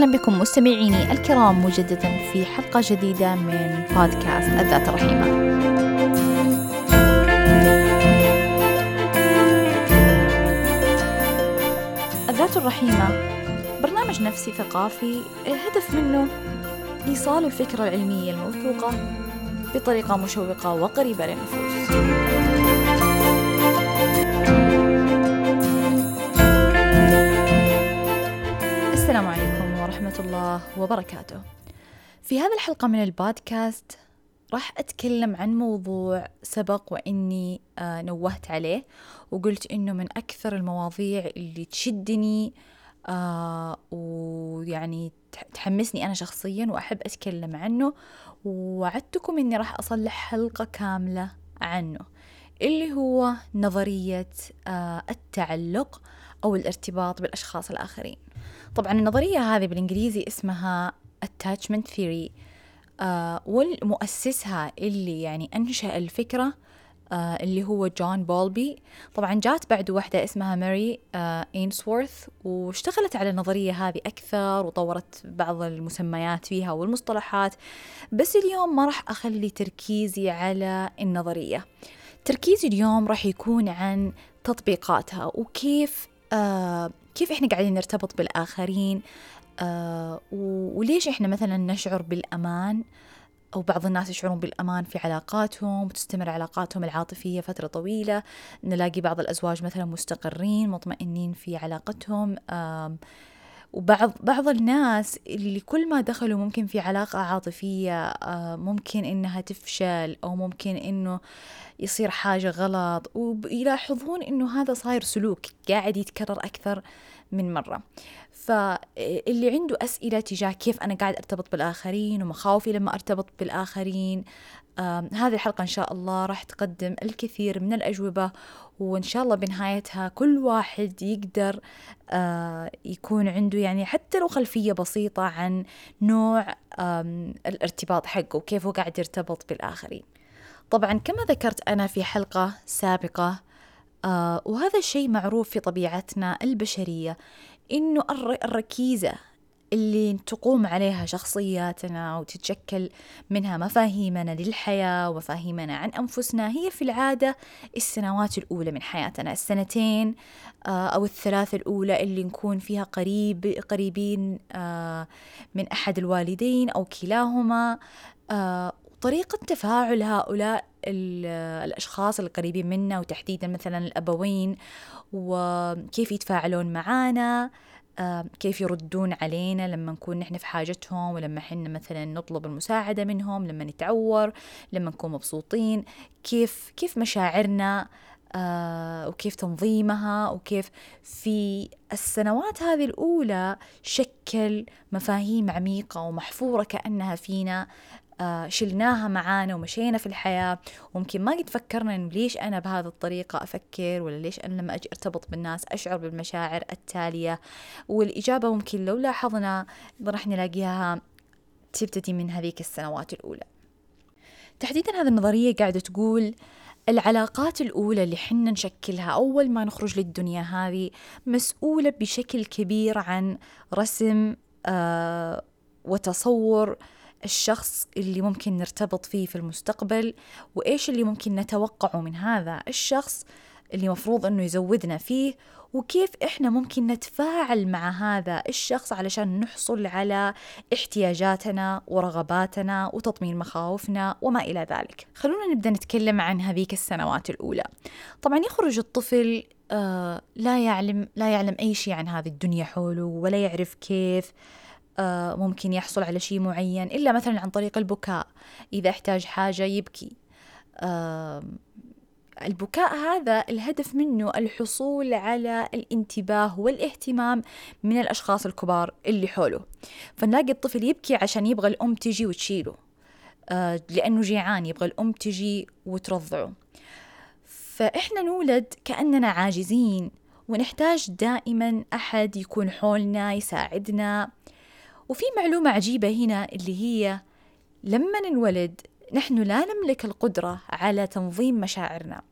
أهلا بكم مستمعيني الكرام مجددا في حلقة جديدة من بودكاست الذات الرحيمة. الذات الرحيمة برنامج نفسي ثقافي الهدف منه إيصال الفكرة العلمية الموثوقة بطريقة مشوقة وقريبة للنفوس. الله وبركاته. في هذه الحلقة من البودكاست راح أتكلم عن موضوع سبق وإني آه نوهت عليه وقلت إنه من أكثر المواضيع اللي تشدني آه ويعني تحمسني أنا شخصيا وأحب أتكلم عنه ووعدتكم إني راح أصلح حلقة كاملة عنه اللي هو نظرية آه التعلق أو الارتباط بالأشخاص الآخرين طبعا النظرية هذه بالإنجليزي اسمها attachment theory. آه والمؤسسها اللي يعني أنشأ الفكرة آه اللي هو جون بولبي. طبعا جات بعد واحدة اسمها ماري آه إينسورث واشتغلت على النظرية هذه أكثر وطورت بعض المسميات فيها والمصطلحات. بس اليوم ما راح أخلي تركيزي على النظرية. تركيزي اليوم راح يكون عن تطبيقاتها وكيف آه كيف إحنا قاعدين نرتبط بالآخرين؟ آه وليش إحنا مثلا نشعر بالأمان؟ أو بعض الناس يشعرون بالأمان في علاقاتهم وتستمر علاقاتهم العاطفية فترة طويلة. نلاقي بعض الأزواج مثلا مستقرين مطمئنين في علاقتهم. وبعض بعض الناس اللي كل ما دخلوا ممكن في علاقة عاطفية ممكن إنها تفشل أو ممكن إنه يصير حاجة غلط. ويلاحظون إنه هذا صاير سلوك قاعد يتكرر أكثر. من مرة. فاللي عنده أسئلة تجاه كيف أنا قاعد أرتبط بالآخرين ومخاوفي لما أرتبط بالآخرين هذه الحلقة إن شاء الله راح تقدم الكثير من الأجوبة وإن شاء الله بنهايتها كل واحد يقدر آه يكون عنده يعني حتى لو خلفية بسيطة عن نوع الارتباط حقه وكيف هو قاعد يرتبط بالآخرين. طبعا كما ذكرت أنا في حلقة سابقة آه وهذا الشيء معروف في طبيعتنا البشرية إنه الركيزة اللي تقوم عليها شخصياتنا وتتشكل منها مفاهيمنا للحياة ومفاهيمنا عن أنفسنا هي في العادة السنوات الأولى من حياتنا. السنتين أو الثلاث الأولى اللي نكون فيها قريب قريبين من أحد الوالدين أو كلاهما طريقة تفاعل هؤلاء الأشخاص القريبين منا وتحديدا مثلا الأبوين وكيف يتفاعلون معانا كيف يردون علينا لما نكون نحن في حاجتهم ولما حنا مثلا نطلب المساعدة منهم لما نتعور لما نكون مبسوطين كيف كيف مشاعرنا آه وكيف تنظيمها وكيف في السنوات هذه الأولى شكل مفاهيم عميقة ومحفورة كأنها فينا شلناها معانا ومشينا في الحياة. وممكن ما قد فكرنا إنه ليش أنا بهذه الطريقة أفكر ولا ليش أنا لما أجي أرتبط بالناس أشعر بالمشاعر التالية. والإجابة ممكن لو لاحظنا راح نلاقيها تبتدي من هذيك السنوات الأولى. تحديدا هذه النظرية قاعدة تقول العلاقات الأولى اللي حنا نشكلها أول ما نخرج للدنيا هذه مسؤولة بشكل كبير عن رسم آه وتصور الشخص اللي ممكن نرتبط فيه في المستقبل وإيش اللي ممكن نتوقعه من هذا الشخص اللي مفروض أنه يزودنا فيه وكيف إحنا ممكن نتفاعل مع هذا الشخص علشان نحصل على احتياجاتنا ورغباتنا وتطمين مخاوفنا وما إلى ذلك. خلونا نبدأ نتكلم عن هذيك السنوات الأولى. طبعا يخرج الطفل آه لا يعلم لا يعلم أي شيء عن هذه الدنيا حوله ولا يعرف كيف ممكن يحصل على شيء معين إلا مثلا عن طريق البكاء إذا احتاج حاجة يبكي. آه البكاء هذا الهدف منه الحصول على الانتباه والاهتمام من الأشخاص الكبار اللي حوله. فنلاقي الطفل يبكي عشان يبغى الأم تجي وتشيله. آه لأنه جيعان يبغى الأم تجي وترضعه. فإحنا نولد كأننا عاجزين ونحتاج دائما أحد يكون حولنا يساعدنا. وفي معلومة عجيبة هنا اللي هي لما ننولد نحن لا نملك القدرة على تنظيم مشاعرنا.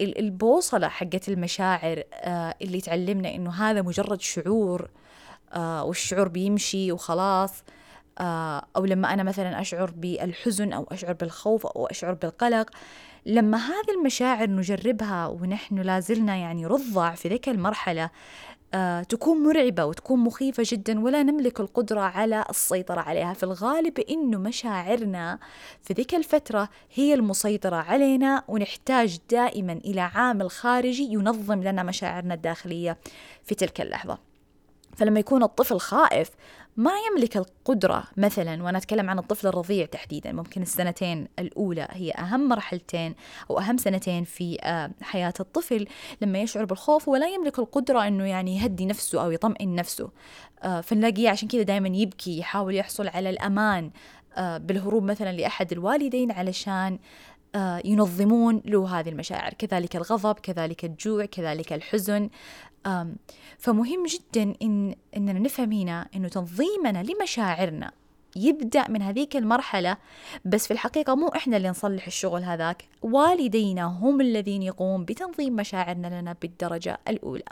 البوصلة حقت المشاعر اللي تعلمنا إنه هذا مجرد شعور آه والشعور بيمشي وخلاص آه أو لما أنا مثلا أشعر بالحزن أو أشعر بالخوف أو أشعر بالقلق لما هذه المشاعر نجربها ونحن لازلنا يعني رضع في ذيك المرحلة آه تكون مرعبة وتكون مخيفة جدا ولا نملك القدرة على السيطرة عليها. في الغالب إنه مشاعرنا في ذيك الفترة هي المسيطرة علينا ونحتاج دائما إلى عامل خارجي ينظم لنا مشاعرنا الداخلية في تلك اللحظة. فلما يكون الطفل خائف ما يملك القدرة مثلا وأنا أتكلم عن الطفل الرضيع تحديدا ممكن السنتين الأولى هي أهم مرحلتين أو أهم سنتين في آه، حياة الطفل لما يشعر بالخوف ولا يملك القدرة أنه يعني يهدي نفسه أو يطمئن نفسه. آه، فنلاقيه عشان كذا دائما يبكي يحاول يحصل على الأمان آه، بالهروب مثلا لأحد الوالدين علشان ينظمون له هذه المشاعر. كذلك الغضب كذلك الجوع كذلك الحزن. فمهم جدا إن إننا نفهم هنا إنه تنظيمنا لمشاعرنا يبدأ من هذيك المرحلة بس في الحقيقة مو إحنا اللي نصلح الشغل هذاك. والدينا هم الذين يقومون بتنظيم مشاعرنا لنا بالدرجة الأولى.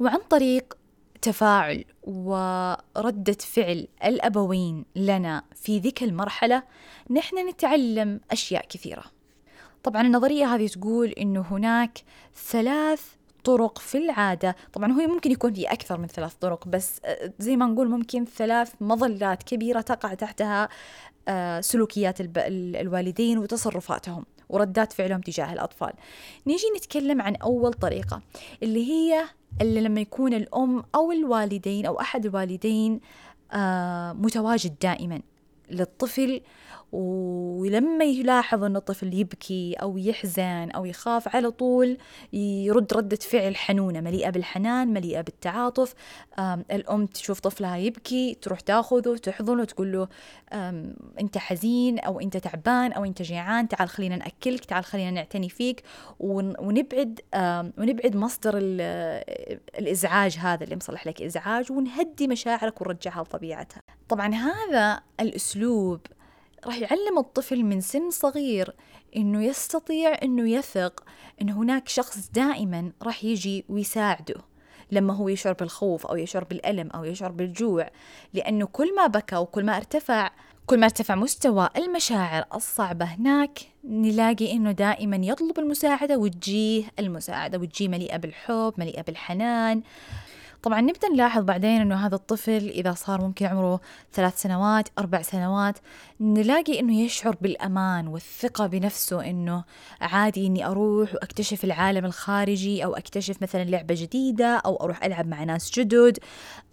وعن طريق تفاعل وردة فعل الأبوين لنا في ذيك المرحلة نحن نتعلم أشياء كثيرة. طبعا النظرية هذه تقول إنه هناك ثلاث طرق في العادة. طبعا هو ممكن يكون في أكثر من ثلاث طرق بس آه، زي ما نقول ممكن ثلاث مظلات كبيرة تقع تحتها آه، سلوكيات الوالدين وتصرفاتهم وردات فعلهم تجاه الأطفال. نيجي نتكلم عن أول طريقة اللي هي اللي لما يكون الأم أو الوالدين أو أحد الوالدين آه، متواجد دائما. للطفل ولما يلاحظ أن الطفل يبكي أو يحزن أو يخاف على طول يرد ردة فعل حنونة مليئة بالحنان مليئة بالتعاطف. الأم تشوف طفلها يبكي تروح تاخذه تحضنه تقول له أنت حزين أو أنت تعبان أو أنت جيعان تعال خلينا نأكلك تعال خلينا نعتني فيك. ونبعد ونبعد مصدر الإزعاج هذا اللي مصلح لك إزعاج ونهدي مشاعرك ونرجعها لطبيعتها. طبعا هذا الأسلوب راح يعلم الطفل من سن صغير إنه يستطيع إنه يثق إن هناك شخص دائما راح يجي ويساعده. لما هو يشعر بالخوف أو يشعر بالألم أو يشعر بالجوع لأنه كل ما بكى وكل ما ارتفع كل ما ارتفع مستوى المشاعر الصعبة هناك نلاقي إنه دائما يطلب المساعدة وتجيه المساعدة وتجيه مليئة بالحب مليئة بالحنان. طبعا نبدأ نلاحظ بعدين أنه هذا الطفل إذا صار ممكن عمره ثلاث سنوات أربع سنوات نلاقي أنه يشعر بالأمان والثقة بنفسه أنه عادي أني أروح وأكتشف العالم الخارجي أو أكتشف مثلا لعبة جديدة أو أروح ألعب مع ناس جدد.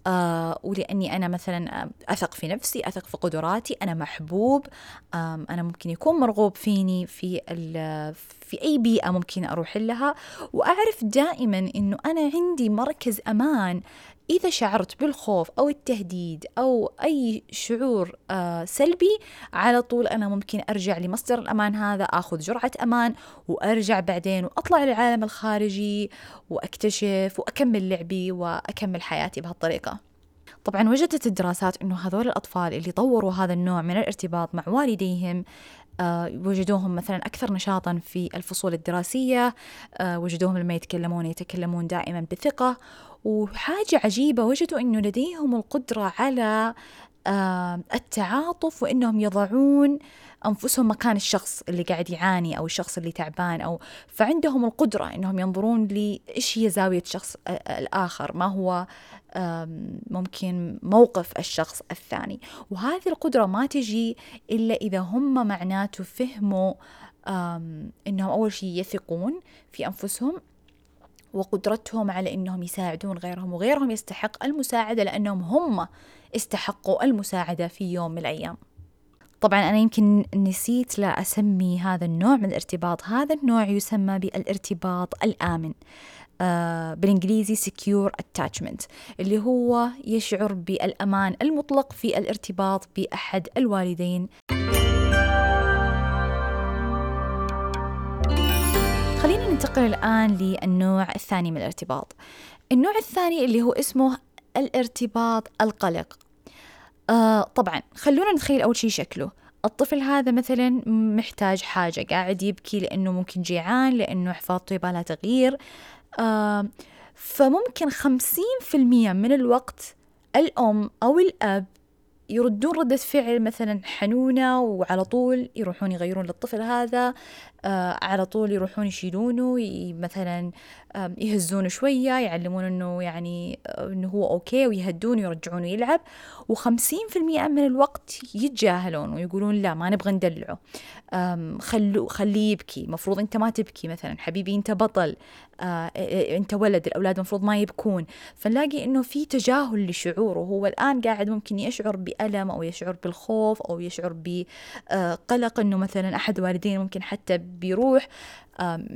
آه ولأني أنا مثلا أثق في نفسي أثق في قدراتي أنا محبوب. آه أنا ممكن يكون مرغوب فيني في في أي بيئة ممكن أروح لها. وأعرف دائما أنه أنا عندي مركز أمان إذا شعرت بالخوف أو التهديد أو أي شعور آه سلبي على طول أنا ممكن أرجع لمصدر الأمان هذا أخذ جرعة أمان وأرجع بعدين وأطلع للعالم الخارجي وأكتشف وأكمل لعبي وأكمل حياتي بهالطريقة. طبعا وجدت الدراسات إنه هذول الأطفال اللي طوروا هذا النوع من الارتباط مع والديهم وجدوهم مثلا أكثر نشاطا في الفصول الدراسية آه، وجدوهم لما يتكلمون يتكلمون دائما بثقة. وحاجة عجيبة وجدوا أنه لديهم القدرة على آه، التعاطف وأنهم يضعون أنفسهم مكان الشخص اللي قاعد يعاني أو الشخص اللي تعبان أو فعندهم القدرة أنهم ينظرون لإيش هي زاوية الشخص الآخر ما هو ممكن موقف الشخص الثاني وهذه القدرة ما تجي إلا إذا هم معناته فهموا أنهم أول شيء يثقون في أنفسهم وقدرتهم على إنهم يساعدون غيرهم وغيرهم يستحق المساعدة لأنهم هم استحقوا المساعدة في يوم من الأيام. طبعا أنا يمكن نسيت لا أسمي هذا النوع من الارتباط، هذا النوع يسمى بالارتباط الآمن. آه بالإنجليزي secure attachment اللي هو يشعر بالأمان المطلق في الارتباط بأحد الوالدين. خلينا ننتقل الآن للنوع الثاني من الارتباط. النوع الثاني اللي هو اسمه الارتباط القلق. آه طبعا خلونا نتخيل أول شيء شكله. الطفل هذا مثلا محتاج حاجة قاعد يبكي لأنه ممكن جيعان لأنه حفاظته يبالها تغيير. فممكن خمسين في المية من الوقت الأم أو الأب يردون ردة فعل مثلا حنونة وعلى طول يروحون يغيرون للطفل هذا على طول يروحون يشيلونه مثلا آه يهزونه شوية يعلمون إنه يعني آه إنه هو أوكي ويهدونه ويرجعونه يلعب. وخمسين في المية من الوقت يتجاهلون ويقولون لا ما نبغى ندلعه. خلو خليه يبكي. مفروض أنت ما تبكي مثلا. حبيبي أنت بطل. آه أنت ولد. الأولاد مفروض ما يبكون. فنلاقي إنه في تجاهل لشعوره. هو الآن قاعد ممكن يشعر بألم أو يشعر بالخوف أو يشعر بقلق إنه مثلا أحد والديه ممكن حتى بيروح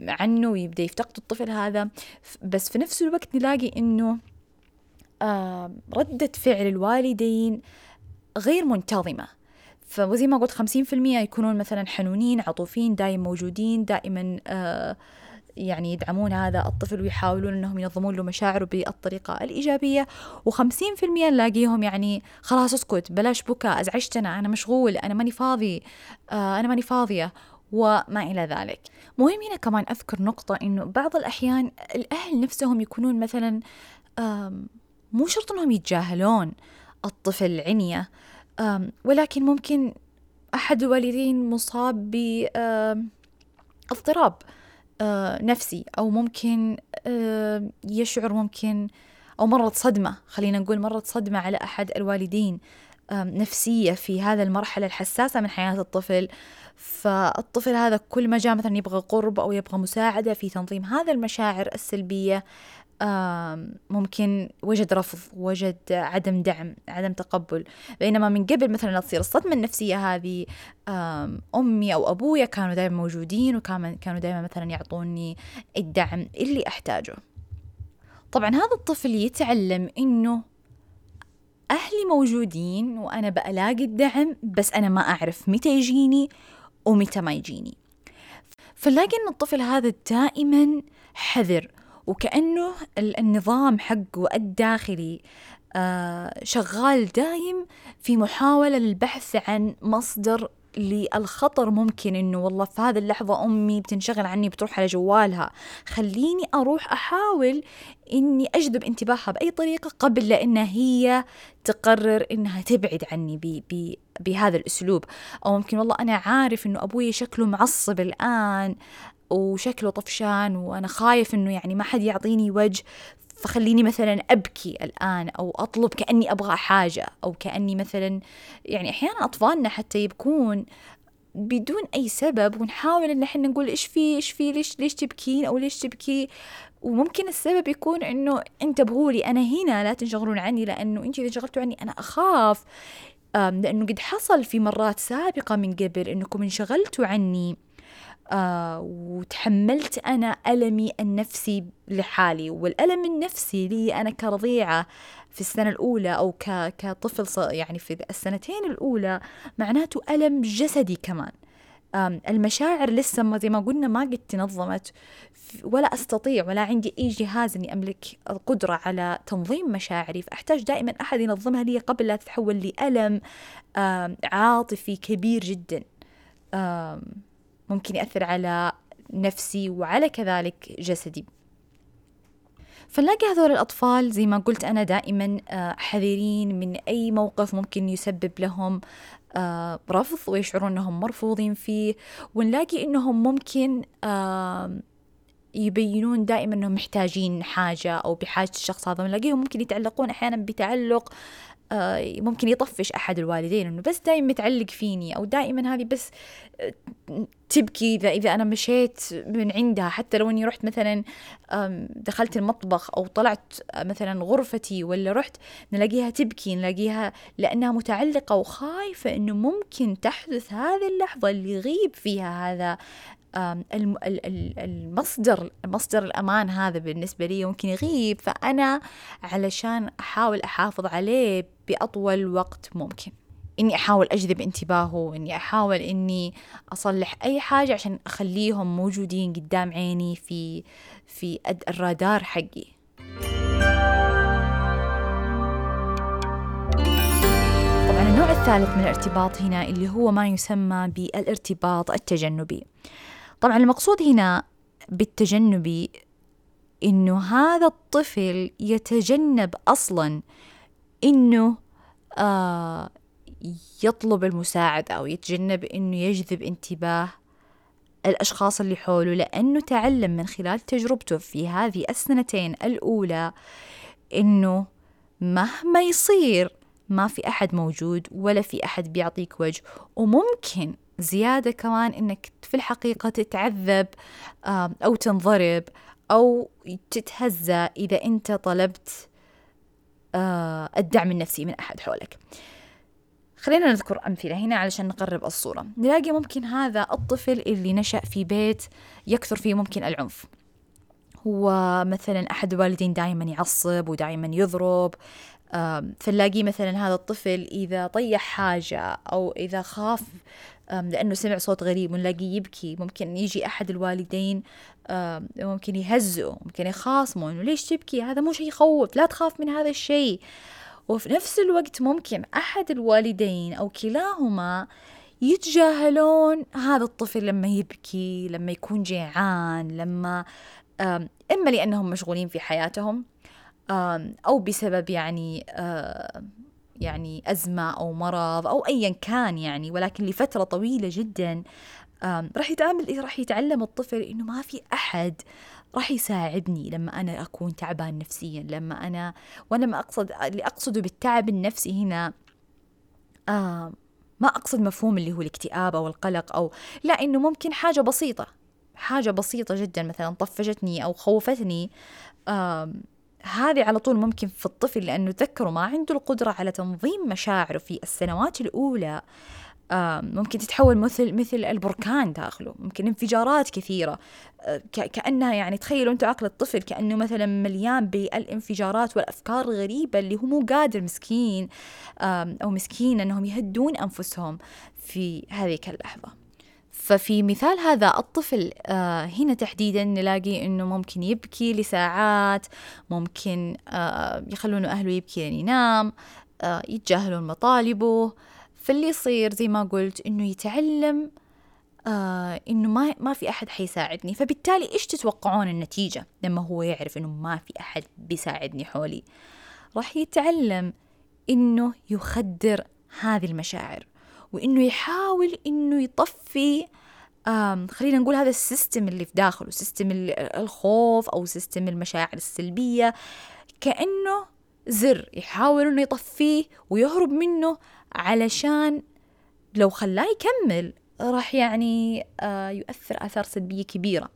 عنه ويبدأ يفتقد الطفل هذا. بس في نفس الوقت نلاقي إنه ردة فعل الوالدين غير منتظمة. فزي ما قلت خمسين في المية يكونون مثلا حنونين عطوفين دايم موجودين دائما آه يعني يدعمون هذا الطفل ويحاولون إنهم ينظمون له مشاعره وخمسين في المية نلاقيهم يعني خلاص اسكت بلاش بكاء أزعجتنا أنا مشغول أنا ماني فاضي آه أنا ماني فاضية. وما إلى ذلك. مهم هنا كمان أذكر نقطة إنه بعض الأحيان الأهل نفسهم يكونون مثلا مو شرط إنهم يتجاهلون الطفل عنية ولكن ممكن أحد الوالدين مصاب باضطراب نفسي أو ممكن يشعر ممكن أو مرت صدمة خلينا نقول مرت صدمة على أحد الوالدين نفسية في هذا المرحلة الحساسة من حياة الطفل. فالطفل هذا كل ما جاء مثلا يبغى قرب أو يبغى مساعدة في تنظيم هذا المشاعر السلبية ممكن وجد رفض وجد عدم دعم عدم تقبل. بينما من قبل مثلا لا تصير الصدمة النفسية هذه أمي أو أبويا كانوا دائما موجودين وكانوا دائما مثلا يعطوني الدعم اللي أحتاجه. طبعا هذا الطفل يتعلم إنه أهلي موجودين وأنا بلاقي الدعم بس أنا ما أعرف متى يجيني ومتى ما يجيني فنلاقي أن الطفل هذا دائما حذر وكأنه النظام حقه الداخلي آه شغال دايم في محاولة للبحث عن مصدر للخطر ممكن إنه والله في هذه اللحظة أمي بتنشغل عني بتروح على جوالها. خليني أروح أحاول إني أجذب انتباهها بأي طريقة قبل لانها هي تقرر إنها تبعد عني بي بي بهذا الأسلوب. أو ممكن والله أنا عارف إنه أبوي شكله معصب الآن وشكله طفشان وأنا خايف إنه يعني ما حد يعطيني وجه. فخليني مثلا أبكي الآن أو أطلب كأني أبغى حاجة أو كأني مثلا يعني أحيانا أطفالنا حتى يبكون بدون أي سبب ونحاول إن إحنا نقول إيش في إيش في ليش ليش تبكين أو ليش تبكي؟ وممكن السبب يكون إنه انتبهوا لي أنا هنا لا تنشغلون عني لأنه أنتوا إذا انشغلتوا عني أنا أخاف. لأنه قد حصل في مرات سابقة من قبل إنكم انشغلتوا عني. آه وتحملت أنا ألمي النفسي لحالي والألم النفسي لي أنا كرضيعة في السنة الأولى أو كطفل يعني في السنتين الأولى معناته ألم جسدي كمان. المشاعر لسه ما زي ما قلنا ما قد تنظمت ولا أستطيع ولا عندي أي جهاز أني أملك القدرة على تنظيم مشاعري فأحتاج دائما أحد ينظمها لي قبل لا تتحول لألم عاطفي كبير جدا. ممكن يأثر على نفسي وعلى كذلك جسدي. فنلاقي هذول الأطفال زي ما قلت أنا دائما آه، حذرين من أي موقف ممكن يسبب لهم آه، رفض ويشعرون أنهم مرفوضين فيه. ونلاقي أنهم ممكن يبينون دائما أنهم محتاجين حاجة أو بحاجة الشخص هذا. ونلاقيهم ممكن يتعلقون أحيانا بتعلق ممكن يطفش أحد الوالدين إنه بس دائما متعلق فيني أو دائما هذه بس آه، تبكي إذا إذا أنا مشيت من عندها. حتى لو إني رحت مثلا دخلت المطبخ أو طلعت مثلا غرفتي ولا رحت نلاقيها تبكي نلاقيها لأنها متعلقة وخايفة إنه ممكن تحدث هذه اللحظة اللي يغيب فيها هذا المصدر مصدر الأمان هذا بالنسبة لي ممكن يغيب فأنا علشان أحاول أحافظ عليه بأطول وقت ممكن. إني أحاول أجذب انتباهه إني أحاول إني أصلح أي حاجة عشان أخليهم موجودين قدام عيني في في الرادار حقي. طبعا النوع الثالث من الارتباط هنا اللي هو ما يسمى بالارتباط التجنبي. طبعا المقصود هنا بالتجنبي إنه هذا الطفل يتجنب أصلا إنه آه يطلب المساعدة أو يتجنب إنه يجذب انتباه الأشخاص اللي حوله لأنه تعلم من خلال تجربته في هذه السنتين الأولى إنه مهما يصير ما في أحد موجود ولا في أحد بيعطيك وجه وممكن زيادة كمان إنك في الحقيقة تتعذب أو تنضرب أو تتهزى إذا أنت طلبت الدعم النفسي من أحد حولك. خلينا نذكر أمثلة هنا علشان نقرب الصورة. نلاقي ممكن هذا الطفل اللي نشأ في بيت يكثر فيه ممكن العنف. هو مثلا أحد الوالدين دائما يعصب ودائما يضرب فنلاقيه مثلا هذا الطفل إذا طيح حاجة أو إذا خاف لأنه سمع صوت غريب ونلاقيه يبكي. ممكن يجي أحد الوالدين ممكن يهزئه ممكن يخاصمه إنه ليش تبكي؟ هذا مو شيء يخوف لا تخاف من هذا الشيء. وفي نفس الوقت ممكن أحد الوالدين أو كلاهما يتجاهلون هذا الطفل لما يبكي لما يكون جيعان لما إما لأنهم مشغولين في حياتهم أو بسبب يعني يعني أزمة أو مرض أو أيا كان يعني ولكن لفترة طويلة جدا راح يتعامل راح يتعلم الطفل إنه ما في أحد راح يساعدني لما أنا أكون تعبان نفسيا لما أنا وأنا ما أقصد اللي أقصده بالتعب النفسي هنا ما أقصد مفهوم اللي هو الاكتئاب أو القلق أو لا إنه ممكن حاجة بسيطة حاجة بسيطة جدا مثلا طفشتني أو خوفتني هذه على طول ممكن في الطفل لأنه تذكروا ما عنده القدرة على تنظيم مشاعره في السنوات الأولى. ممكن تتحول مثل مثل البركان داخله. ممكن انفجارات كثيرة. آه، كأنها يعني تخيلوا أنتم عقل الطفل كأنه مثلا مليان بالانفجارات والأفكار الغريبة اللي هو مو قادر مسكين أو مسكين أنهم يهدون أنفسهم في هذه اللحظة. ففي مثال هذا الطفل آه هنا تحديدا نلاقي إنه ممكن يبكي لساعات ممكن آه يخلون أهله يبكي لين ينام آه يتجاهلون مطالبه. فاللي يصير زي ما قلت إنه يتعلم إنه ما ما في أحد حيساعدني. فبالتالي إيش تتوقعون النتيجة لما هو يعرف إنه ما في أحد بيساعدني حولي؟ راح يتعلم إنه يخدر هذه المشاعر. وإنه يحاول إنه يطفي خلينا نقول هذا ال system اللي في داخله system الخوف أو system المشاعر السلبية. كأنه زر يحاول إنه يطفيه ويهرب منه علشان لو خلاه يكمل راح يعني يؤثر آثار سلبية كبيرة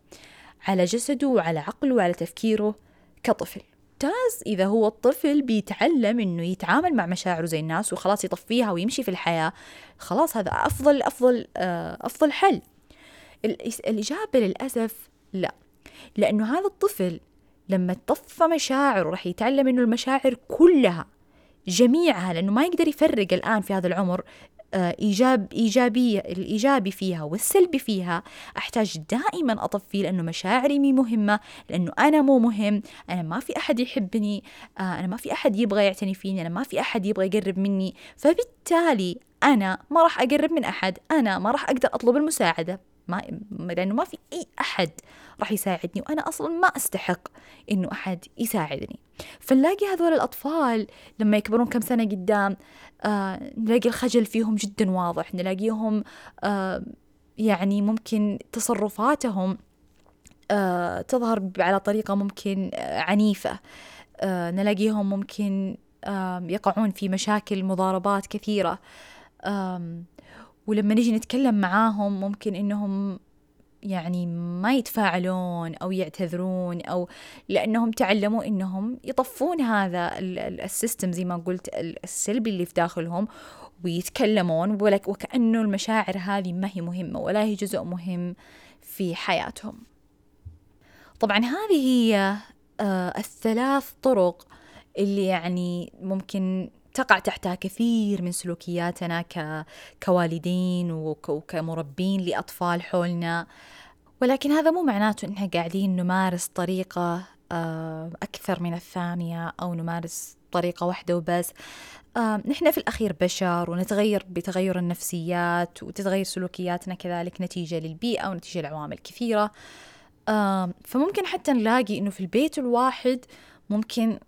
على جسده وعلى عقله وعلى تفكيره كطفل. ممتاز. إذا هو الطفل بيتعلم إنه يتعامل مع مشاعره زي الناس وخلاص يطفيها ويمشي في الحياة خلاص هذا أفضل أفضل آه، أفضل حل. الإجابة للأسف لا. لأنه هذا الطفل لما تطفى مشاعره راح يتعلم إنه المشاعر كلها جميعها لأنه ما يقدر يفرق الآن في هذا العمر آه، إيجاب إيجابية الإيجابي فيها والسلبي فيها. أحتاج دائما أطفي لأنه مشاعري مي مهمة لأنه أنا مو مهم أنا ما في أحد يحبني آه، أنا ما في أحد يبغى يعتني فيني أنا ما في أحد يبغى يقرب مني. فبالتالي أنا ما راح أقرب من أحد أنا ما راح أقدر أطلب المساعدة ما لأنه ما في أي أحد راح يساعدني وأنا أصلا ما أستحق إنه أحد يساعدني. فنلاقي هذول الأطفال لما يكبرون كم سنة قدام آه نلاقي الخجل فيهم جدا واضح نلاقيهم آه يعني ممكن تصرفاتهم آه تظهر على طريقة ممكن آه عنيفة. آه نلاقيهم ممكن آه يقعون في مشاكل مضاربات كثيرة. آه ولما نجي نتكلم معاهم ممكن إنهم يعني ما يتفاعلون أو يعتذرون أو لأنهم تعلموا إنهم يطفون هذا السيستم زي ما قلت السلبي اللي في داخلهم ويتكلمون وكأنه المشاعر هذه ما هي مهمة ولا هي جزء مهم في حياتهم طبعا هذه هي آه، الثلاث طرق اللي يعني ممكن تقع تحتها كثير من سلوكياتنا. كوالدين وكمربين لأطفال حولنا ولكن هذا مو معناته إنها قاعدين نمارس طريقة آه، أكثر من الثانية أو نمارس طريقة واحدة وبس. آه، نحن في الأخير بشر ونتغير بتغير النفسيات وتتغير سلوكياتنا كذلك نتيجة للبيئة ونتيجة لعوامل كثيرة. آه، فممكن حتى نلاقي إنه في البيت الواحد ممكن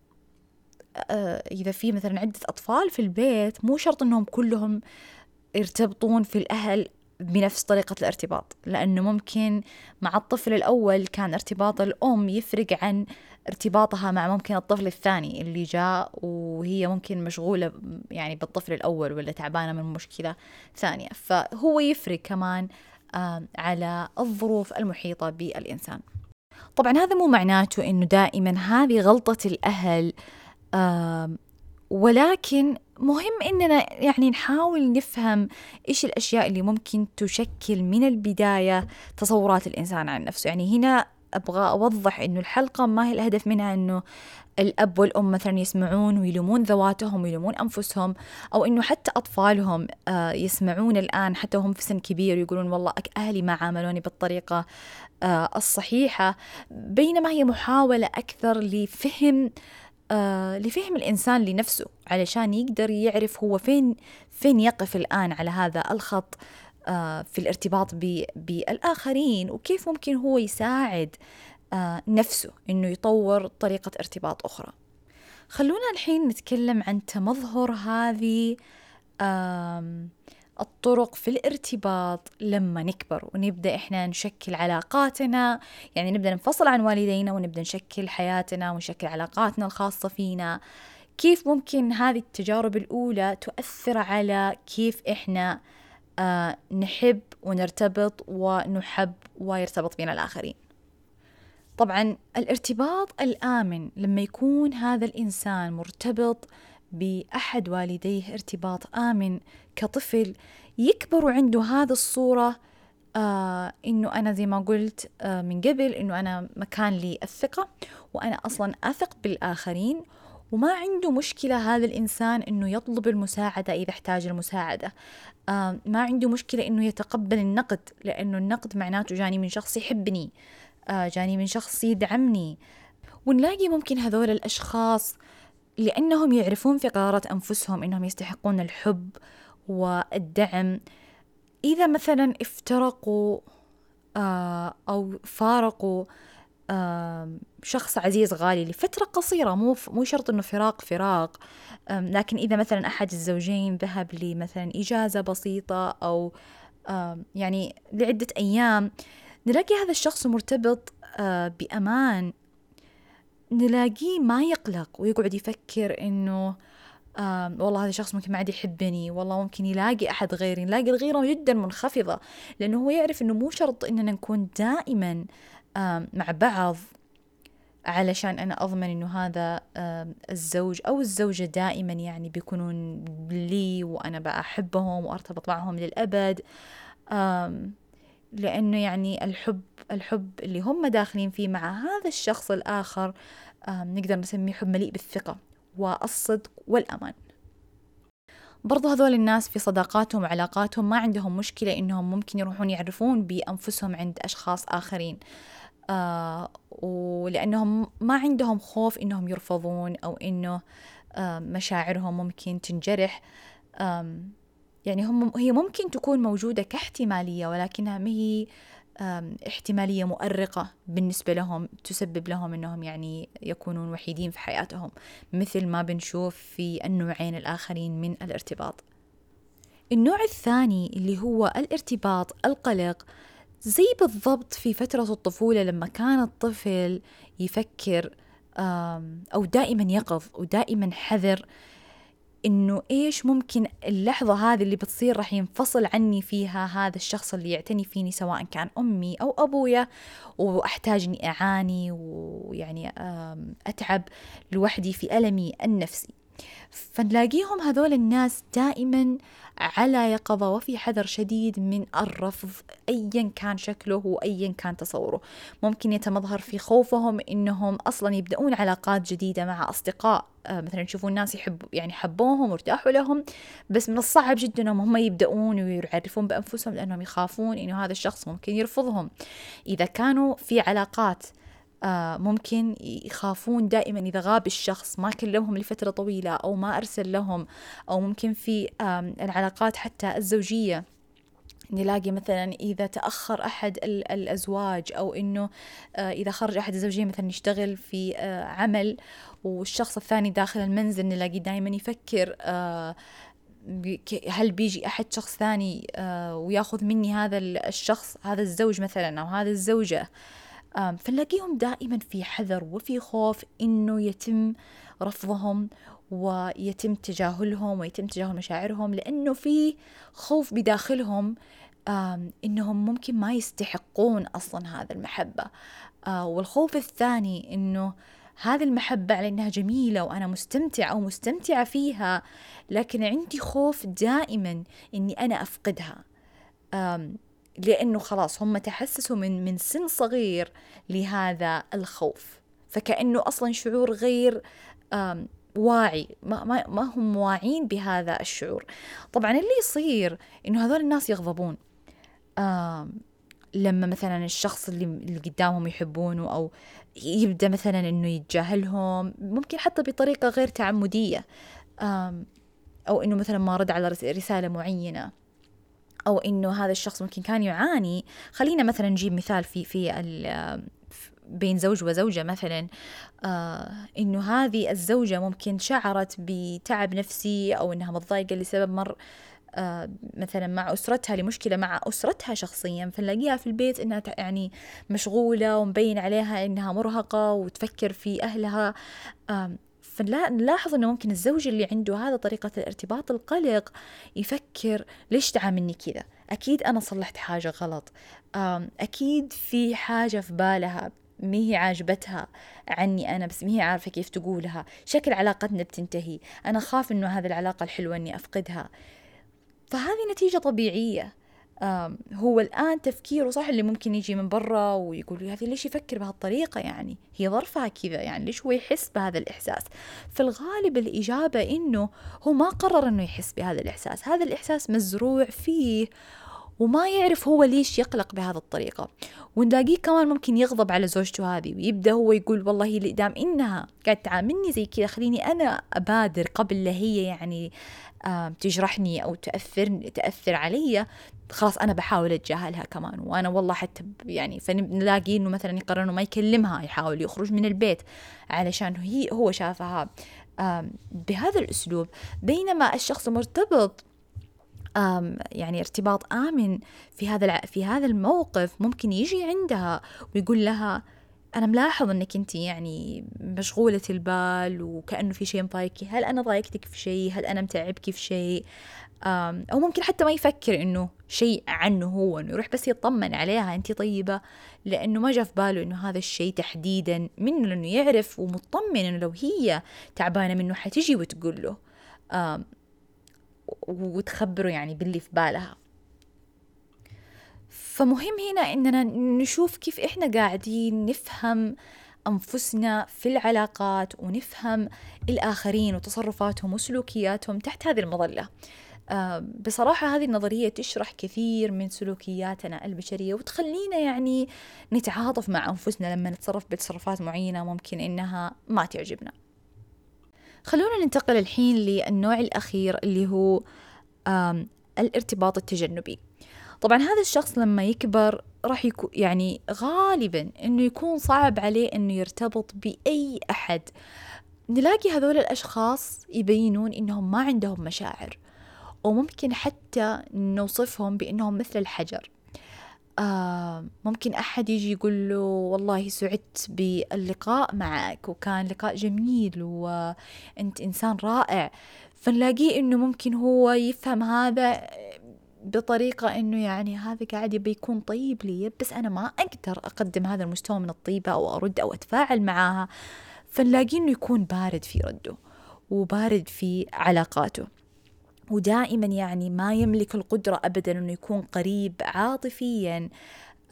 إذا في مثلا عدة أطفال في البيت مو شرط أنهم كلهم يرتبطون في الأهل بنفس طريقة الارتباط لأنه ممكن مع الطفل الأول كان ارتباط الأم يفرق عن ارتباطها مع ممكن الطفل الثاني اللي جاء وهي ممكن مشغولة يعني بالطفل الأول ولا تعبانة من مشكلة ثانية. فهو يفرق كمان على الظروف المحيطة بالإنسان. طبعا هذا مو معناته إنه دائما هذه غلطة الأهل ولكن مهم إننا يعني نحاول نفهم إيش الأشياء اللي ممكن تشكل من البداية تصورات الإنسان عن نفسه. يعني هنا أبغى أوضح إنه الحلقة ما هي الهدف منها إنه الأب والأم مثلا يسمعون ويلومون ذواتهم ويلومون أنفسهم أو إنه حتى أطفالهم آه، يسمعون الآن حتى وهم في سن كبير يقولون والله أهلي ما عاملوني بالطريقة آه، الصحيحة. بينما هي محاولة أكثر لفهم آه لفهم الإنسان لنفسه علشان يقدر يعرف هو فين فين يقف الآن على هذا الخط آه في الارتباط بالآخرين وكيف ممكن هو يساعد آه نفسه إنه يطور طريقة ارتباط أخرى. خلونا الحين نتكلم عن تمظهر هذه الطرق في الارتباط لما نكبر ونبدأ إحنا نشكل علاقاتنا. يعني نبدأ ننفصل عن والدينا ونبدأ نشكل حياتنا ونشكل علاقاتنا الخاصة فينا. كيف ممكن هذه التجارب الأولى تؤثر على كيف إحنا آه نحب ونرتبط ونحب ويرتبط بنا الآخرين؟ طبعا الارتباط الآمن لما يكون هذا الإنسان مرتبط بأحد والديه ارتباط آمن كطفل. يكبر عنده هذا الصورة آه إنه أنا زي ما قلت آه من قبل إنه أنا مكان لي الثقة وأنا أصلا أثق بالآخرين وما عنده مشكلة هذا الإنسان إنه يطلب المساعدة إذا احتاج المساعدة. آه ما عنده مشكلة إنه يتقبل النقد لأنه النقد معناته جاني من شخص يحبني آه جاني من شخص يدعمني. ونلاقي ممكن هذول الأشخاص لأنهم يعرفون في قرارات أنفسهم أنهم يستحقون الحب والدعم. إذا مثلا افترقوا آه، أو فارقوا شخص عزيز غالي لفترة قصيرة مو مو شرط إنه فراق فراق. لكن إذا مثلا أحد الزوجين ذهب لمثلا إجازة بسيطة أو يعني لعدة أيام نلاقي هذا الشخص مرتبط آه، بأمان. نلاقيه ما يقلق ويقعد يفكر آه والله هذا الشخص ممكن ما عاد يحبني والله ممكن يلاقي أحد غيري نلاقي الغيرة جدا منخفضة لأنه هو يعرف أنه مو شرط أننا نكون دائما مع بعض علشان أنا أضمن أنه هذا الزوج أو الزوجة دائما يعني بيكونون لي وأنا بأحبهم وأرتبط معهم للأبد. لأنه يعني الحب الحب اللي هم داخلين فيه مع هذا الشخص الآخر نقدر نسميه حب مليء بالثقة والصدق والأمان. برضو هذول الناس في صداقاتهم وعلاقاتهم ما عندهم مشكلة إنهم ممكن يروحون يعرفون بأنفسهم عند أشخاص آخرين. آه ولأنهم ما عندهم خوف إنهم يرفضون أو إنه آه مشاعرهم ممكن تنجرح. آه يعني هم هي ممكن تكون موجودة كاحتمالية ولكنها ما هي احتمالية مؤرقة بالنسبة لهم تسبب لهم أنهم يعني يكونون وحيدين في حياتهم مثل ما بنشوف في النوعين الآخرين من الارتباط. النوع الثاني اللي هو الارتباط القلق زي بالضبط في فترة الطفولة لما كان الطفل يفكر أو دائما يقظ ودائما حذر إنه إيش ممكن اللحظة هذه اللي بتصير راح ينفصل عني فيها هذا الشخص اللي يعتني فيني سواء كان أمي أو أبويا وأحتاج إني أعاني ويعني أتعب لوحدي في ألمي النفسي. فنلاقيهم هذول الناس دائما على يقظة وفي حذر شديد من الرفض أيا كان شكله وأيا كان تصوره. ممكن يتمظهر في خوفهم إنهم أصلا يبدأون علاقات جديدة مع أصدقاء آه، مثلا يشوفون ناس يحب يعني حبوهم وارتاحوا لهم بس من الصعب جدا إنهم هم يبدأون ويعرفون بأنفسهم لأنهم يخافون إنه هذا الشخص ممكن يرفضهم. إذا كانوا في علاقات ممكن يخافون دائما إذا غاب الشخص ما كلمهم لفترة طويلة أو ما أرسل لهم أو ممكن في العلاقات حتى الزوجية. نلاقي مثلا إذا تأخر أحد الأزواج أو إنه آه، إذا خرج أحد الزوجين مثلا يشتغل في آه، عمل والشخص الثاني داخل المنزل نلاقي دائما يفكر آه، هل بيجي أحد شخص ثاني وياخذ مني هذا الشخص هذا الزوج مثلا أو هذا الزوجة. فنلاقيهم دائما في حذر وفي خوف إنه يتم رفضهم ويتم تجاهلهم ويتم تجاهل مشاعرهم لأنه في خوف بداخلهم إنهم ممكن ما يستحقون أصلا هذا المحبة. آه، والخوف الثاني إنه هذه المحبة على إنها جميلة وأنا مستمتعة فيها لكن عندي خوف دائما إني أنا أفقدها. لأنه خلاص هم تحسسوا من من سن صغير لهذا الخوف. فكأنه أصلا شعور غير واعي ما, ما, ما هم واعين بهذا الشعور. طبعا اللي يصير إنه هذول الناس يغضبون. لما مثلا الشخص اللي, اللي قدامهم يحبونه أو يبدأ مثلا إنه يتجاهلهم ممكن حتى بطريقة غير تعمدية. آه أو إنه مثلا ما رد على رسالة معينة. أو إنه هذا الشخص ممكن كان يعاني. خلينا مثلا نجيب مثال في في بين زوج وزوجة مثلا. آه إنه هذه الزوجة ممكن شعرت بتعب نفسي أو إنها متضايقة لسبب مر آه مثلا مع أسرتها لمشكلة مع أسرتها شخصيا. فنلاقيها في البيت إنها يعني مشغولة ومبين عليها إنها مرهقة وتفكر في أهلها. آه فنلاحظ إنه ممكن الزوج اللي عنده هذا طريقة الارتباط القلق يفكر ليش تعاملني كذا؟ أكيد أنا صلحت حاجة غلط. أكيد في حاجة في بالها مي هي عاجبتها عني أنا بس مي هي عارفة كيف تقولها. شكل علاقتنا بتنتهي. أنا خاف إنه هذه العلاقة الحلوة إني أفقدها. فهذه نتيجة طبيعية. هو الآن تفكيره صح اللي ممكن يجي من برا ويقول هذه ليش يفكر بهالطريقة يعني؟ هي ظرفها كذا يعني ليش هو يحس بهذا الإحساس؟ في الغالب الإجابة إنه هو ما قرر إنه يحس بهذا الإحساس هذا الإحساس مزروع فيه وما يعرف هو ليش يقلق بهذه الطريقة. ونلاقيه كمان ممكن يغضب على زوجته هذه ويبدأ هو يقول والله اللي دام إنها قاعد تعاملني زي كذا خليني أنا أبادر قبل لا هي يعني تجرحني أو تأثر تأثر علي خلاص أنا بحاول أتجاهلها كمان. وأنا والله حتى يعني فنلاقي إنه مثلا يقرر إنه ما يكلمها يحاول يخرج من البيت علشان هي هو شافها. بهذا الأسلوب بينما الشخص مرتبط يعني ارتباط آمن في هذا في هذا الموقف ممكن يجي عندها ويقول لها أنا ملاحظ إنك أنت يعني مشغولة البال وكأنه في شيء مضايقك. هل أنا ضايقتك في شيء؟ هل أنا متعبك في شيء؟ أو ممكن حتى ما يفكر إنه شيء عنه هو إنه يروح بس يطمن عليها أنت طيبة لأنه ما جاء في باله إنه هذا الشيء تحديدا منه لأنه يعرف ومطمن إنه لو هي تعبانة منه حتجي وتقول له. وتخبره يعني باللي في بالها فمهم هنا إننا نشوف كيف إحنا قاعدين نفهم أنفسنا في العلاقات ونفهم الآخرين وتصرفاتهم وسلوكياتهم تحت هذه المظلة. آه، بصراحة هذه النظرية تشرح كثير من سلوكياتنا البشرية وتخلينا يعني نتعاطف مع أنفسنا لما نتصرف بتصرفات معينة ممكن إنها ما تعجبنا. خلونا ننتقل الحين للنوع الأخير اللي هو الارتباط التجنبي. طبعا هذا الشخص لما يكبر راح يكون يعني غالبا إنه يكون صعب عليه إنه يرتبط بأي أحد. نلاقي هذول الأشخاص يبينون إنهم ما عندهم مشاعر وممكن حتى نوصفهم بإنهم مثل الحجر. آه ممكن أحد يجي يقول له والله سعدت باللقاء معك وكان لقاء جميل وأنت إنسان رائع. فنلاقيه إنه ممكن هو يفهم هذا بطريقة إنه يعني هذا قاعد يبي يكون طيب لي بس أنا ما أقدر أقدم هذا المستوى من الطيبة أو أرد أو أتفاعل معاها. فنلاقيه إنه يكون بارد في رده وبارد في علاقاته. ودائما يعني ما يملك القدرة أبدا أنه يكون قريب عاطفيا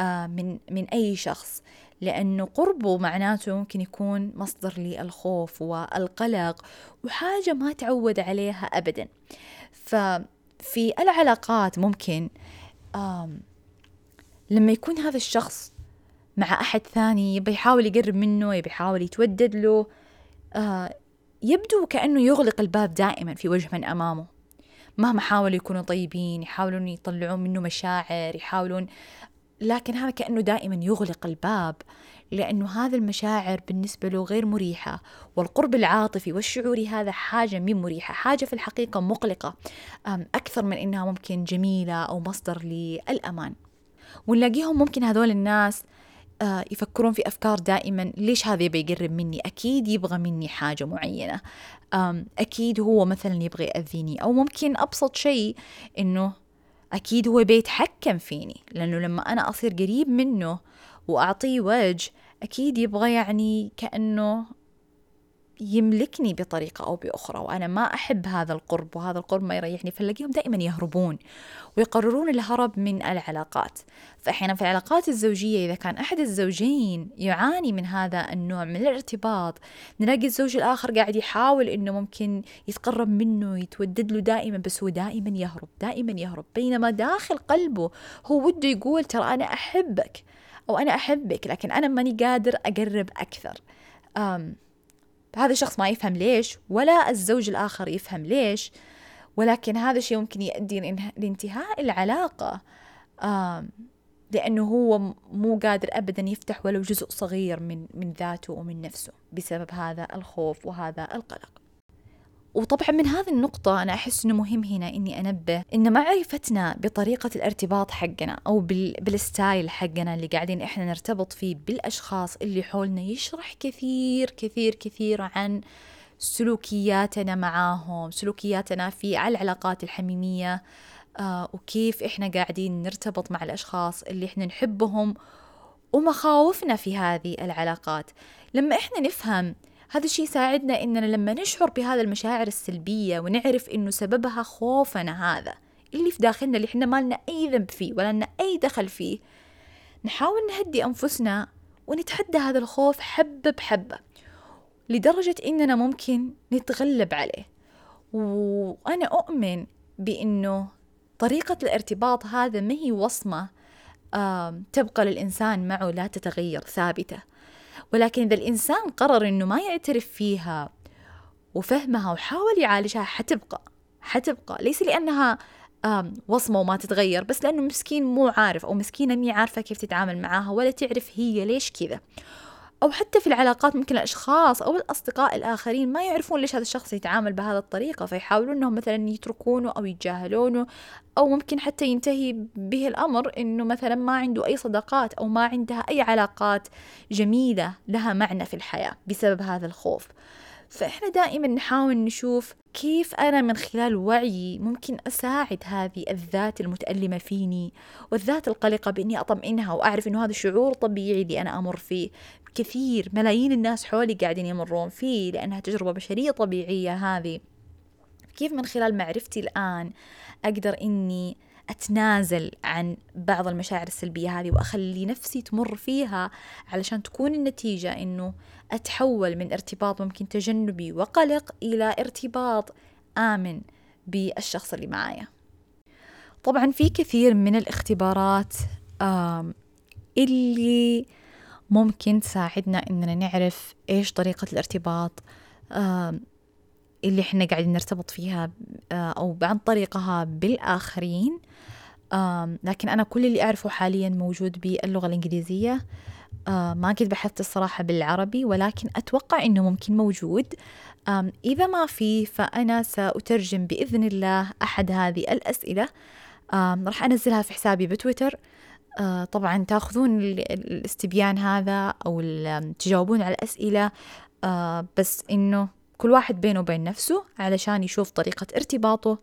آه، من من أي شخص لأنه قربه معناته ممكن يكون مصدر للخوف والقلق وحاجة ما تعود عليها أبدا. ففي العلاقات ممكن لما يكون هذا الشخص مع أحد ثاني يبي يحاول يقرب منه يبي يحاول يتودد له آه، يبدو كأنه يغلق الباب دائما في وجه من أمامه. مهما حاولوا يكونوا طيبين يحاولون يطلعون منه مشاعر يحاولون لكن هذا كأنه دائما يغلق الباب لأنه هذا المشاعر بالنسبة له غير مريحة والقرب العاطفي والشعوري هذا حاجة من مريحة حاجة في الحقيقة مقلقة أكثر من إنها ممكن جميلة أو مصدر للأمان. ونلاقيهم ممكن هذول الناس يفكرون في أفكار دائما ليش هذا يبغى يقرب مني؟ أكيد يبغى مني حاجة معينة. أكيد هو مثلا يبغى يأذيني أو ممكن أبسط شيء إنه أكيد هو بيتحكم فيني لأنه لما أنا أصير قريب منه وأعطيه وجه أكيد يبغى يعني كأنه يملكني بطريقة أو بأخرى وأنا ما أحب هذا القرب وهذا القرب ما يريحني فنلاقيهم دائما يهربون ويقررون الهرب من العلاقات. فأحيانا في العلاقات الزوجية إذا كان أحد الزوجين يعاني من هذا النوع من الارتباط نلاقي الزوج الآخر قاعد يحاول إنه ممكن يتقرب منه يتودد له دائما بس هو دائما يهرب دائما يهرب. بينما داخل قلبه هو وده يقول ترى أنا أحبك أو أنا أحبك لكن أنا ماني قادر أقرب أكثر. أم هذا الشخص ما يفهم ليش ولا الزوج الآخر يفهم ليش ولكن هذا الشيء ممكن يؤدي لانتهاء العلاقة. لأنه هو مو قادر أبدا يفتح ولو جزء صغير من من ذاته ومن نفسه بسبب هذا الخوف وهذا القلق. وطبعا من هذه النقطة أنا أحس إنه مهم هنا إني أنبه إن معرفتنا بطريقة الارتباط حقنا أو بالستايل حقنا اللي قاعدين إحنا نرتبط فيه بالأشخاص اللي حولنا يشرح كثير كثير كثير عن سلوكياتنا معاهم سلوكياتنا في على العلاقات الحميمية آه وكيف إحنا قاعدين نرتبط مع الأشخاص اللي إحنا نحبهم ومخاوفنا في هذه العلاقات. لما إحنا نفهم هذا الشيء يساعدنا إننا لما نشعر بهذا المشاعر السلبية ونعرف إنه سببها خوفنا هذا اللي في داخلنا اللي إحنا ما لنا أي ذنب فيه ولا لنا أي دخل فيه نحاول نهدي أنفسنا ونتحدى هذا الخوف حبة بحبة لدرجة إننا ممكن نتغلب عليه. وأنا أؤمن بإنه طريقة الارتباط هذا ما هي وصمة تبقى للإنسان معه لا تتغير ثابتة. ولكن إذا الإنسان قرر إنه ما يعترف فيها وفهمها وحاول يعالجها حتبقى حتبقى. ليس لأنها وصمة وما تتغير بس لأنه مسكين مو عارف أو مسكينة مي عارفة كيف تتعامل معاها ولا تعرف هي ليش كذا. أو حتى في العلاقات ممكن الأشخاص أو الأصدقاء الآخرين ما يعرفون ليش هذا الشخص يتعامل بهذه الطريقة فيحاولون أنهم مثلا يتركونه أو يتجاهلونه أو ممكن حتى ينتهي به الأمر أنه مثلا ما عنده أي صداقات أو ما عندها أي علاقات جميلة لها معنى في الحياة بسبب هذا الخوف. فإحنا دائما نحاول نشوف كيف أنا من خلال وعيي ممكن أساعد هذه الذات المتألمة فيني والذات القلقة بإني أطمئنها وأعرف إنه هذا شعور طبيعي اللي أنا أمر فيه. كثير ملايين الناس حولي قاعدين يمرون فيه لأنها تجربة بشرية طبيعية هذه. كيف من خلال معرفتي الآن أقدر إني أتنازل عن بعض المشاعر السلبية هذه وأخلي نفسي تمر فيها علشان تكون النتيجة إنه أتحول من ارتباط ممكن تجنبي وقلق إلى ارتباط آمن بالشخص اللي معايا. طبعا في كثير من الاختبارات اللي ممكن تساعدنا إننا نعرف إيش طريقة الارتباط اللي إحنا قاعدين نرتبط فيها أو عن طريقها بالآخرين. لكن أنا كل اللي أعرفه حاليا موجود باللغة الإنجليزية. ما قد بحثت الصراحة بالعربي ولكن أتوقع أنه ممكن موجود. إذا ما في فأنا سأترجم بإذن الله أحد هذه الأسئلة. راح أنزلها في حسابي بتويتر. آه، طبعا تأخذون الاستبيان هذا أو تجاوبون على الأسئلة. آه، بس إنه كل واحد بينه وبين نفسه علشان يشوف طريقة ارتباطه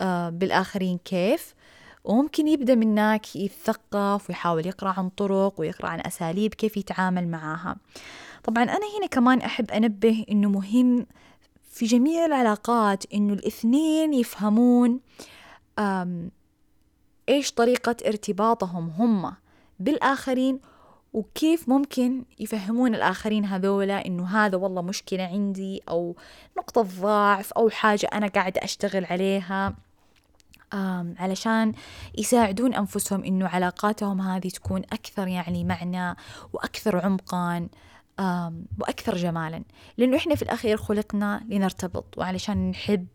آه، بالآخرين كيف. وممكن يبدأ من هناك يتثقف ويحاول يقرأ عن طرق ويقرأ عن أساليب كيف يتعامل معاها طبعا أنا هنا كمان أحب أنبه إنه مهم في جميع العلاقات إنه الاثنين يفهمون إيش طريقة ارتباطهم هم بالآخرين وكيف ممكن يفهمون الآخرين هذولا إنه هذا والله مشكلة عندي أو نقطة ضعف أو حاجة أنا قاعدة أشتغل عليها. علشان يساعدون أنفسهم إنه علاقاتهم هذه تكون أكثر يعني معنى وأكثر عمقا وأكثر جمالا. لأنه إحنا في الأخير خلقنا لنرتبط وعلشان نحب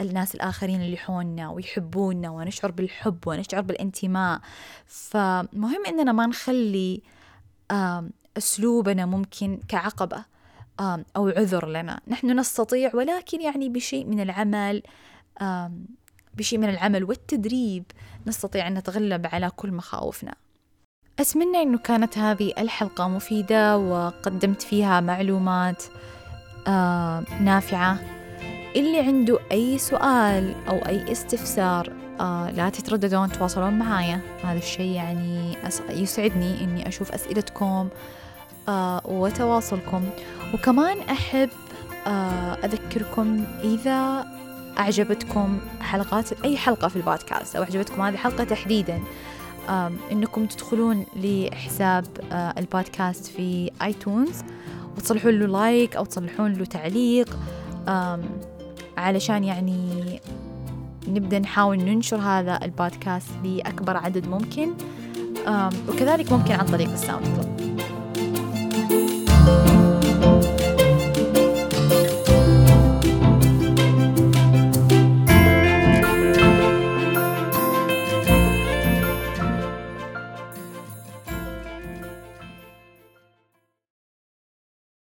الناس الآخرين اللي حولنا ويحبونا ونشعر بالحب ونشعر بالانتماء. فمهم إننا ما نخلي أسلوبنا ممكن كعقبة أو عذر لنا. نحن نستطيع ولكن يعني بشيء من العمل بشيء من العمل والتدريب نستطيع أن نتغلب على كل مخاوفنا. أتمنى أنه كانت هذه الحلقة مفيدة وقدمت فيها معلومات نافعة. اللي عنده أي سؤال أو أي استفسار آه لا تترددون تواصلون معايا. هذا الشيء يعني يسعدني إني أشوف أسئلتكم آه وتواصلكم. وكمان أحب آه أذكركم إذا أعجبتكم حلقات أي حلقة في البودكاست أو أعجبتكم هذه الحلقة تحديدا. إنكم تدخلون لحساب البودكاست في iTunes وتصلحون له like أو تصلحون له تعليق. علشان يعني نبدأ نحاول ننشر هذا البودكاست لأكبر عدد ممكن وكذلك ممكن عن طريق ال SoundCloud